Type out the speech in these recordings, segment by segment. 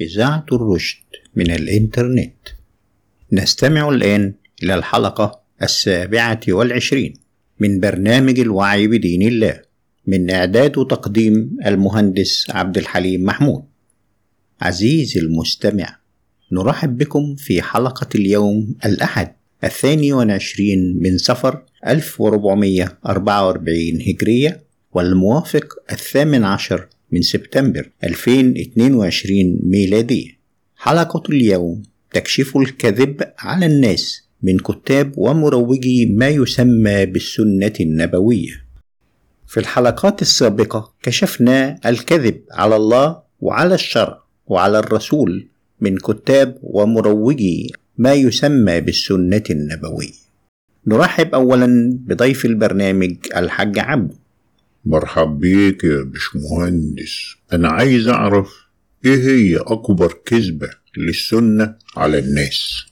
إذاعة الرشد من الإنترنت. نستمع الآن إلى الحلقة السابعة والعشرين من برنامج الوعي بدين الله من إعداد وتقديم المهندس عبد الحليم محمود. عزيزي المستمع نرحب بكم في حلقة اليوم الأحد الثاني والعشرين من صفر 1444 هجرية والموافق الثامن عشر من سبتمبر 2022 ميلادية حلقة اليوم تكشف الكذب على الناس من كتاب ومروجي ما يسمى بالسنة النبوية. في الحلقات السابقة كشفنا الكذب على الله وعلى الشرع وعلى الرسول من كتاب ومروجي ما يسمى بالسنة النبوية. نرحب أولا بضيف البرنامج الحاج عبد. مرحب بيك يا باشمهندس. أنا عايز أعرف إيه هي أكبر كذبة للسنة على الناس؟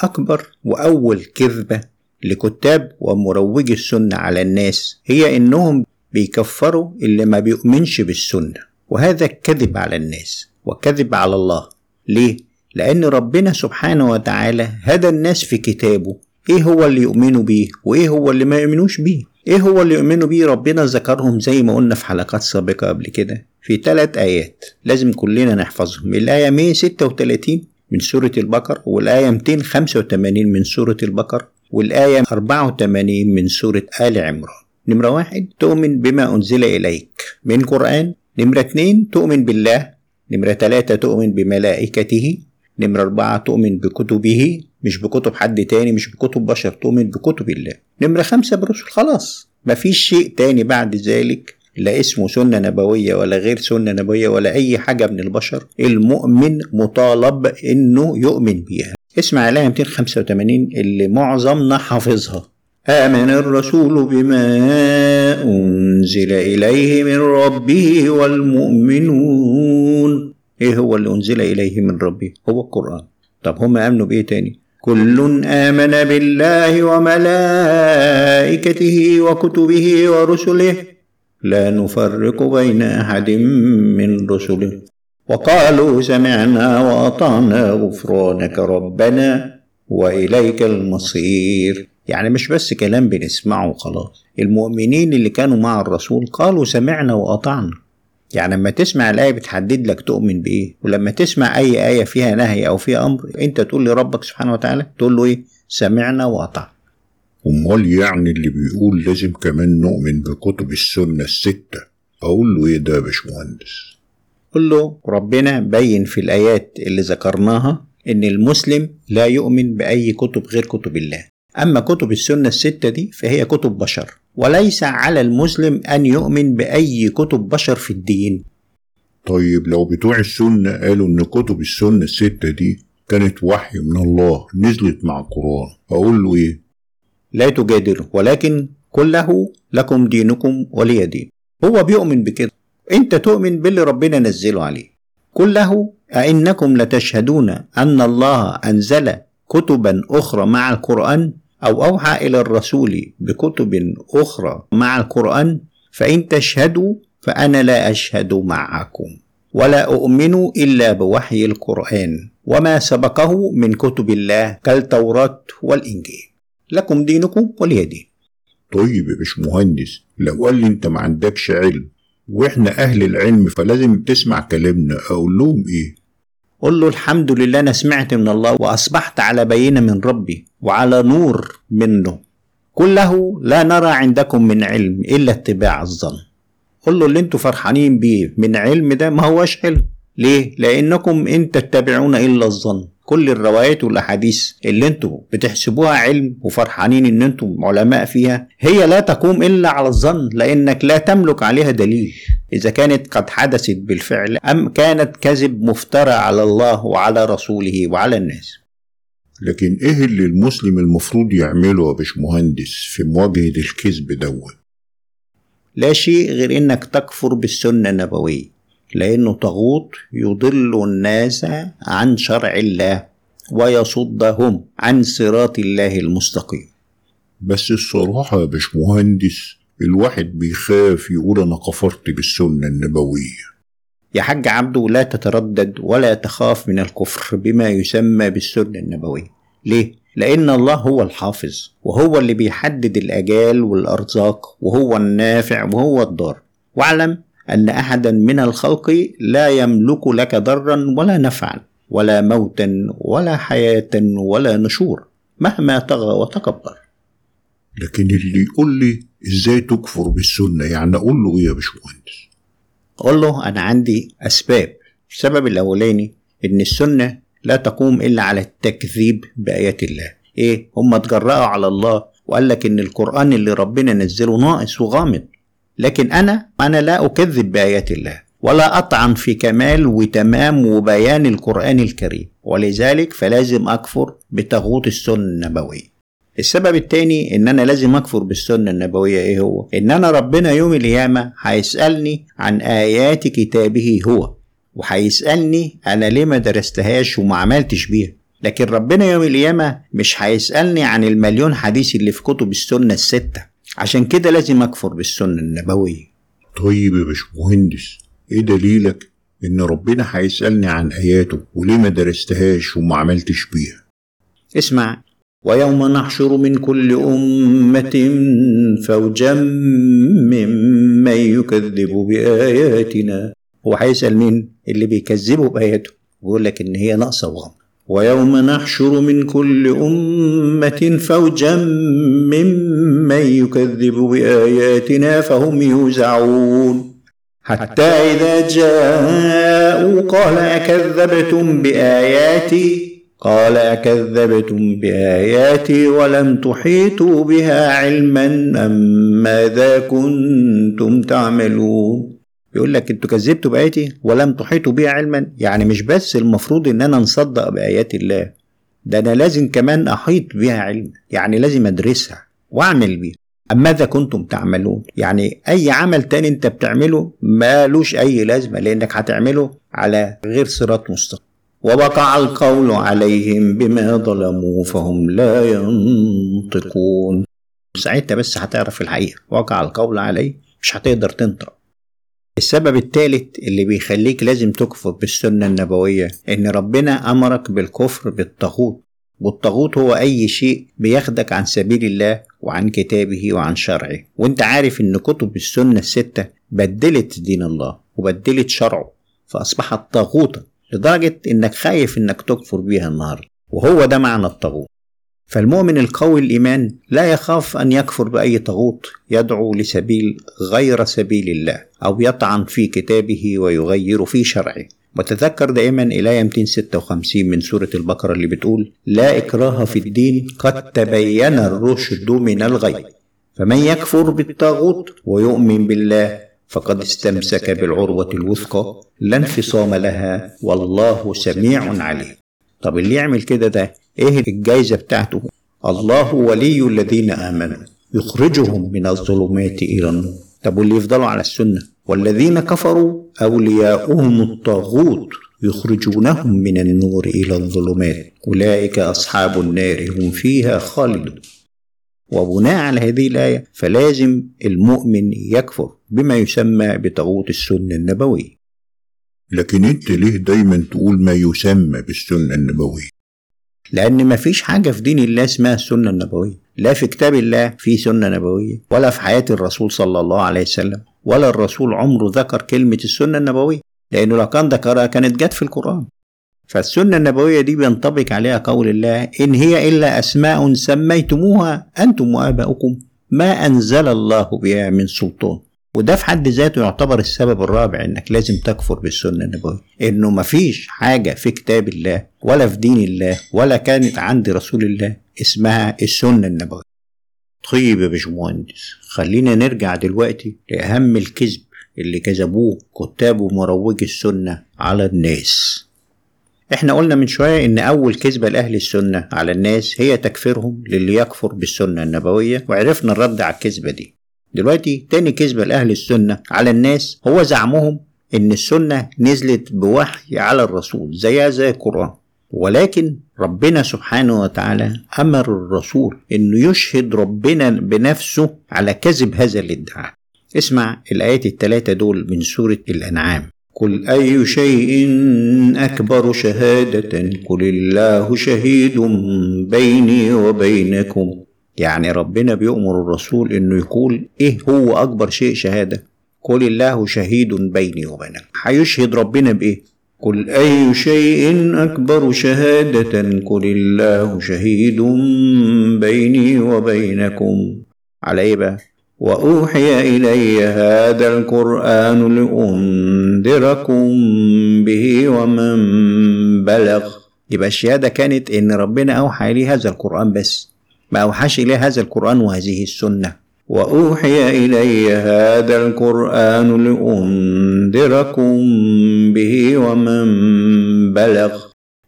أكبر وأول كذبة لكتاب ومروجي السنة على الناس هي إنهم بيكفروا اللي ما بيؤمنش بالسنة وهذا كذب على الناس وكذب على الله. ليه؟ لأن ربنا سبحانه وتعالى هدى الناس في كتابه. إيه هو اللي يؤمنوا بيه وإيه هو اللي ما يؤمنوش بيه؟ إيه هو اللي يؤمنوا بيه ربنا؟ ذكرهم زي ما قلنا في حلقات سابقة قبل كده في ثلاث آيات لازم كلنا نحفظهم. الآية 136 من سورة البقر والآية 285 من سورة البقر والآية 84 من سورة آل عمران. نمرة واحد تؤمن بما أنزل إليك من قرآن. نمرة اتنين تؤمن بالله. نمرة تلاتة تؤمن بملائكته. نمرة أربعة تؤمن بكتبه. مش بكتب حد تاني مش بكتب بشر تؤمن بكتب الله. نمرة خمسة برسل خلاص. مفيش شيء تاني بعد ذلك لا اسمه سنة نبوية ولا غير سنة نبوية ولا أي حاجة من البشر. المؤمن مطالب إنه يؤمن بيها. اسمع الآية 285 اللي معظمنا حافظها. آمن الرسول بما أنزل إليه من ربه والمؤمنون. إيه هو اللي أنزل إليه من ربه؟ هو القرآن. طب هم آمنوا بإيه تاني؟ كل آمن بالله وملائكته وكتبه ورسله. لا نفرق بين أحد من رسله. وقالوا سمعنا وأطعنا غفرانك ربنا وإليك المصير. يعني مش بس كلام بنسمعه وخلاص المؤمنين اللي كانوا مع الرسول قالوا سمعنا وأطعنا. يعني لما تسمع الآية بتحدد لك تؤمن بإيه؟ ولما تسمع أي آية فيها نهي أو فيها أمر أنت تقول لربك سبحانه وتعالى تقول له إيه؟ سمعنا وأطعنا. أمال يعني اللي بيقول لازم كمان نؤمن بكتب السنة الستة. أقول له إيه ده يا باشمهندس؟ قل له ربنا بين في الآيات اللي ذكرناها إن المسلم لا يؤمن بأي كتب غير كتب الله. أما كتب السنة الستة دي فهي كتب بشر. وليس على المسلم أن يؤمن بأي كتب بشر في الدين. طيب لو بتوع السنة قالوا إن كتب السنة الستة دي كانت وحي من الله نزلت مع القرآن أقول له إيه؟ لا تجادله ولكن كله لكم دينكم ولي دين. هو بيؤمن بكده. أنت تؤمن باللي ربنا نزله عليه. كله أئنكم لتشهدون أن الله أنزل كتبا أخرى مع القرآن؟ أو أوحى إلى الرسول بكتب أخرى مع القرآن فإن تشهدوا فأنا لا أشهد معكم ولا أؤمن إلا بوحي القرآن وما سبقه من كتب الله كالتوراة والإنجيل. لكم دينكم ولي دين. طيب يا باشمهندس لو قال لي أنت ما عندكش علم وإحنا أهل العلم فلازم تسمع كلامنا أقول لهم إيه؟ قل له الحمد لله أنا سمعت من الله وأصبحت على بينة من ربي وعلى نور منه. كله لا نرى عندكم من علم إلا اتباع الظن. قل له اللي أنتوا فرحانين بيه من علم ده ما هوش علم. ليه؟ لأنكم إن تتبعون إلا الظن. كل الروايات والأحاديث اللي أنتوا بتحسبوها علم وفرحانين إن أنتوا علماء فيها هي لا تقوم إلا على الظن لأنك لا تملك عليها دليل. إذا كانت قد حدثت بالفعل أم كانت كذب مفترى على الله وعلى رسوله وعلى الناس. لكن إيه اللي المسلم المفروض يعمله يا باشمهندس في مواجهة الكذب دوت؟ لا شيء غير إنك تكفر بالسنة النبوية لأنه طاغوت يضل الناس عن شرع الله ويصدهم عن صراط الله المستقيم. بس الصراحة يا باشمهندس الواحد بيخاف يقول أنا كفرت بالسنة النبوية. يا حاج عبده لا تتردد ولا تخاف من الكفر بما يسمى بالسنة النبوية. ليه؟ لأن الله هو الحافظ وهو اللي بيحدد الأجال والأرزاق وهو النافع وهو الضار. واعلم أن أحدا من الخلق لا يملك لك ضرا ولا نفعا ولا موتا ولا حياة ولا نشور مهما طغى وتكبر. لكن اللي يقول لي إزاي تكفر بالسنة يعني أقول له إيه يا باشمهندس؟ قل له أنا عندي أسباب. السبب الأولاني إن السنة لا تقوم إلا على التكذيب بآيات الله. إيه؟ هم اتجرأوا على الله وقال لك إن القرآن اللي ربنا نزله ناقص وغامض. لكن أنا أنا لا أكذب بآيات الله ولا أطعن في كمال وتمام وبيان القرآن الكريم. ولذلك فلازم أكفر بتغوط السنة النبوية. السبب التاني إن أنا لازم أكفر بالسنة النبوية إيه هو؟ إن أنا ربنا يوم القيامة هيسألني عن آيات كتابه هو وهيسألني أنا ليه ما درستهاش وما عملتش بيها. لكن ربنا يوم القيامة مش هيسألني عن المليون حديث اللي في كتب السنة الستة. عشان كده لازم أكفر بالسنة النبوية. طيب يا باشمهندس إيه دليلك إن ربنا هيسألني عن آياته وليه ما درستهاش وما عملتش بيها؟ اسمع ويوم نحشر من كل أمة فوجا ممن يكذب بآياتنا. هو هيسأل مين؟ اللي بيكذبوا بآياته. ويقول لك إن هي ناقصة وغم. ويوم نحشر من كل أمة فوجا ممن يكذب بآياتنا فهم يوزعون. حتى إذا جاءوا قال أكذبتم بآياتي؟ قال أكذبتم بآياتي ولم تحيطوا بها علما أم ماذا كنتم تعملون؟ يقول لك أنتوا كذبتوا بآياتي ولم تحيطوا بها علما. يعني مش بس المفروض إن أنا نصدق بآيات الله ده أنا لازم كمان أحيط بها علم يعني لازم أدرسها وأعمل بيها. أم ماذا كنتم تعملون؟ يعني أي عمل تاني أنت بتعمله مالوش أي لازمة لأنك هتعمله على غير صراط مستقيم. ووقع القول عليهم بما ظلموا فهم لا ينطقون. ساعتها بس هتعرف الحقيقة. وقع القول عليه مش هتقدر تنطق. السبب الثالث اللي بيخليك لازم تكفر بالسنة النبوية إن ربنا أمرك بالكفر بالطاغوت. والطاغوت هو أي شيء بياخدك عن سبيل الله وعن كتابه وعن شرعه. وأنت عارف إن كتب السنة الستة بدلت دين الله وبدلت شرعه فأصبحت طاغوتا. لدرجة إنك خايف إنك تكفر بيها النهاردة وهو ده معنى الطاغوت. فالمؤمن القوي الإيمان لا يخاف أن يكفر بأي طاغوت يدعو لسبيل غير سبيل الله أو يطعن في كتابه ويغير في شرعه. وتذكر دائما الآية 256 من سورة البقرة اللي بتقول لا إكراه في الدين قد تبين الرشد من الغي فمن يكفر بالطاغوت ويؤمن بالله فقد استمسك بالعروة الوثقى لا انفصام لها والله سميع عليم. طب اللي يعمل كده ده؟ إيه الجايزة بتاعته؟ الله ولي الذين آمنوا يخرجهم من الظلمات إلى النور. طب واللي يفضلوا على السنة؟ والذين كفروا أولياؤهم الطاغوت يخرجونهم من النور إلى الظلمات. أولئك أصحاب النار هم فيها خالدون. وبناء على هذه الآية فلازم المؤمن يكفر بما يسمى بطاغوت السنة النبوية. لكن انت ليه دايما تقول ما يسمى بالسنة النبوية؟ لأن مفيش حاجة في دين الله اسمها السنة النبوية. لا في كتاب الله في سنة نبوية ولا في حياة الرسول صلى الله عليه وسلم ولا الرسول عمره ذكر كلمة السنة النبوية لأنه لو كان ذكرها كانت جت في القرآن. فالسنة النبوية دي بينطبق عليها قول الله إن هي إلا أسماء سميتموها أنتم وآباؤكم ما أنزل الله بها من سلطان. وده في حد ذاته يعتبر السبب الرابع إنك لازم تكفر بالسنة النبوية. إنه مفيش حاجة في كتاب الله ولا في دين الله ولا كانت عند رسول الله اسمها السنة النبوية. طيب يا باشمهندس خلينا نرجع دلوقتي لأهم الكذب اللي كذبوه كتاب ومروجي السنة على الناس. إحنا قلنا من شوية إن أول كذبة لأهل السنة على الناس هي تكفيرهم للي يكفر بالسنة النبوية وعرفنا الرد على الكذبة دي. دلوقتي تاني كذبة لأهل السنة على الناس هو زعمهم إن السنة نزلت بوحي على الرسول زيها زي القرآن. ولكن ربنا سبحانه وتعالى أمر الرسول إنه يشهد ربنا بنفسه على كذب هذا الادعاء. اسمع الآيات الثلاثة دول من سورة الأنعام. قل أي شيء أكبر شهادة؟ قل الله شهيد بيني وبينكم. يعني ربنا بيؤمر الرسول إنه يقول إيه هو أكبر شيء شهادة؟ قل الله شهيد بيني وبينكم. هيشهد ربنا بإيه؟ قل أي شيء أكبر شهادة؟ قل الله شهيد بيني وبينكم. على إيه بقى؟ وأوحي إلي هذا القرآن لأنذركم به ومن بلغ. يبقى الشهادة كانت إن ربنا أوحى إليه هذا القرآن بس. ما أوحاش إليه هذا القرآن وهذه السنة. وأوحي إلي هذا القرآن لأنذركم به ومن بلغ.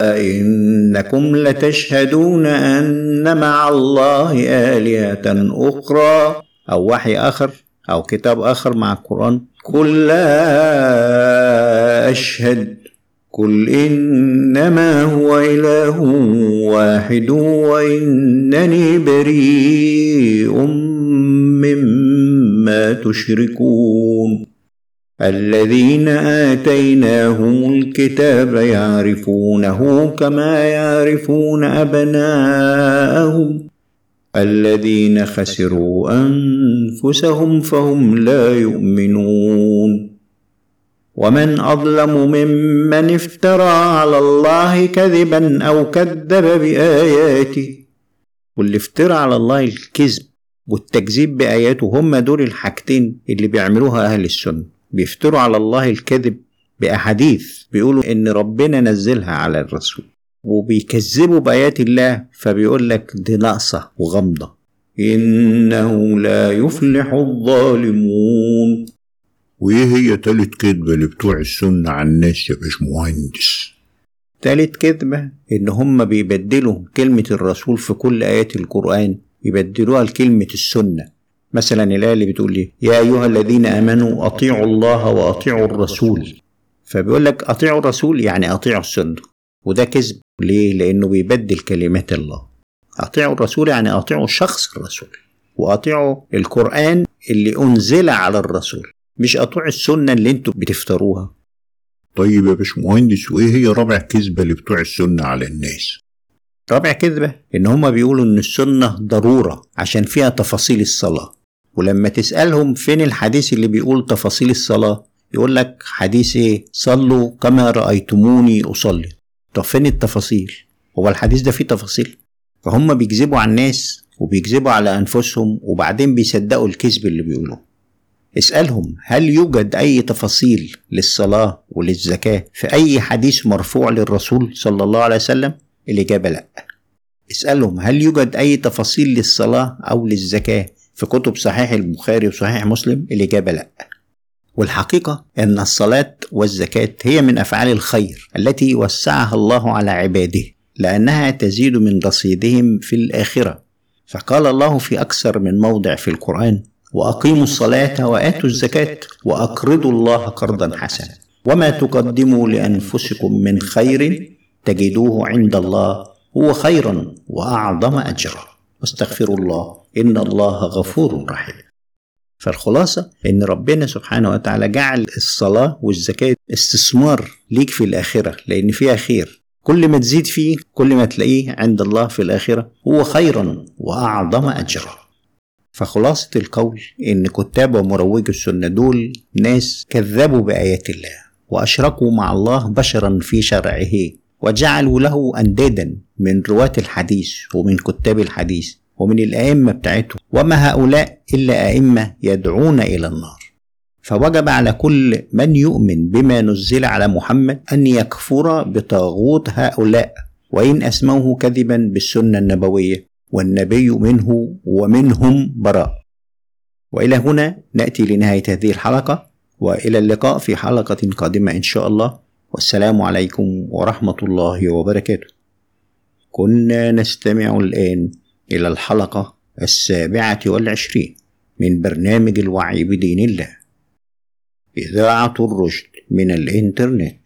أئنكم لتشهدون أن مع الله آلهة أخرى؟ أو وحي آخر أو كتاب آخر مع القرآن. قل لا أشهد. قل إنما هو إله واحد وإنني بريء مما تشركون. الذين آتيناهم الكتاب يعرفونه كما يعرفون أبناءهم. الذين خسروا أنفسهم فهم لا يؤمنون. ومن أظلم ممن افترى على الله كذبا أو كذب بآياته. واللي افترى على الله الكذب والتكذيب بآياته هم دول الحاجتين اللي بيعملوها أهل السنة. بيفتروا على الله الكذب بأحاديث بيقولوا إن ربنا نزلها على الرسول. وبيكذبوا بآيات الله فبيقول لك دي ناقصة وغامضة. إنه لا يفلح الظالمون. وإيه هي تالت كذبة اللي بتوع السنة على الناس يا باشمهندس؟ تالت كذبة إن هم بيبدلوا كلمة الرسول في كل آيات القرآن يبدلوها لكلمة السنة. مثلا الآية اللي بتقول لي يا أيها الذين آمنوا أطيعوا الله وأطيعوا الرسول. فبيقول لك أطيعوا الرسول يعني أطيعوا السنة. وده كذب. ليه؟ لأنه بيبدل كلمات الله. أطيعوا الرسول يعني أطيعوا شخص الرسول وأطيعوا القرآن اللي أنزل على الرسول مش أطيعوا السنة اللي أنتوا بتفتروها. طيب يا باشمهندس وإيه هي رابع كذبة اللي بتوع السنة على الناس؟ رابع كذبة إن هما بيقولوا إن السنة ضرورة عشان فيها تفاصيل الصلاة. ولما تسألهم فين الحديث اللي بيقول تفاصيل الصلاة؟ يقول لك حديث إيه؟ صلوا كما رأيتموني أصلي. طب فين التفاصيل هو الحديث ده فيه تفاصيل فهم بيكذبوا على الناس وبيكذبوا على أنفسهم وبعدين بيصدقوا الكذب اللي بيقولوه اسألهم هل يوجد أي تفاصيل للصلاة وللزكاة في أي حديث مرفوع للرسول صلى الله عليه وسلم؟ الإجابة لأ. اسألهم هل يوجد أي تفاصيل للصلاة أو للزكاة في كتب صحيح البخاري وصحيح مسلم؟ الإجابة لأ. والحقيقة أن الصلاة والزكاة هي من أفعال الخير التي وسعها الله على عباده لأنها تزيد من رصيدهم في الآخرة. فقال الله في أكثر من موضع في القرآن وأقيموا الصلاة وآتوا الزكاة وأقرضوا الله قرضا حسنا. وما تقدموا لأنفسكم من خير تجدوه عند الله هو خيرا وأعظم أجرا. واستغفروا الله إن الله غفور رحيم. فالخلاصة إن ربنا سبحانه وتعالى جعل الصلاة والزكاة استثمار ليك في الآخرة لأن فيها خير. كل ما تزيد فيه كل ما تلاقيه عند الله في الآخرة هو خيرا وأعظم أجرا. فخلاصة القول إن كتاب ومروجي السنة دول ناس كذبوا بآيات الله وأشركوا مع الله بشرا في شرعه وجعلوا له أندادا من رواة الحديث ومن كتاب الحديث. ومن الأئمة بتاعتهم. وما هؤلاء إلا أئمة يدعون إلى النار. فوجب على كل من يؤمن بما نزل على محمد أن يكفر بطاغوت هؤلاء وإن أسموه كذبا بالسنة النبوية والنبي منه ومنهم براء. وإلى هنا نأتي لنهاية هذه الحلقة وإلى اللقاء في حلقة قادمة إن شاء الله. والسلام عليكم ورحمة الله وبركاته. كنا نستمع الآن إلى الحلقة السابعة والعشرين من برنامج الوعي بدين الله. إذاعة الرشد من الإنترنت.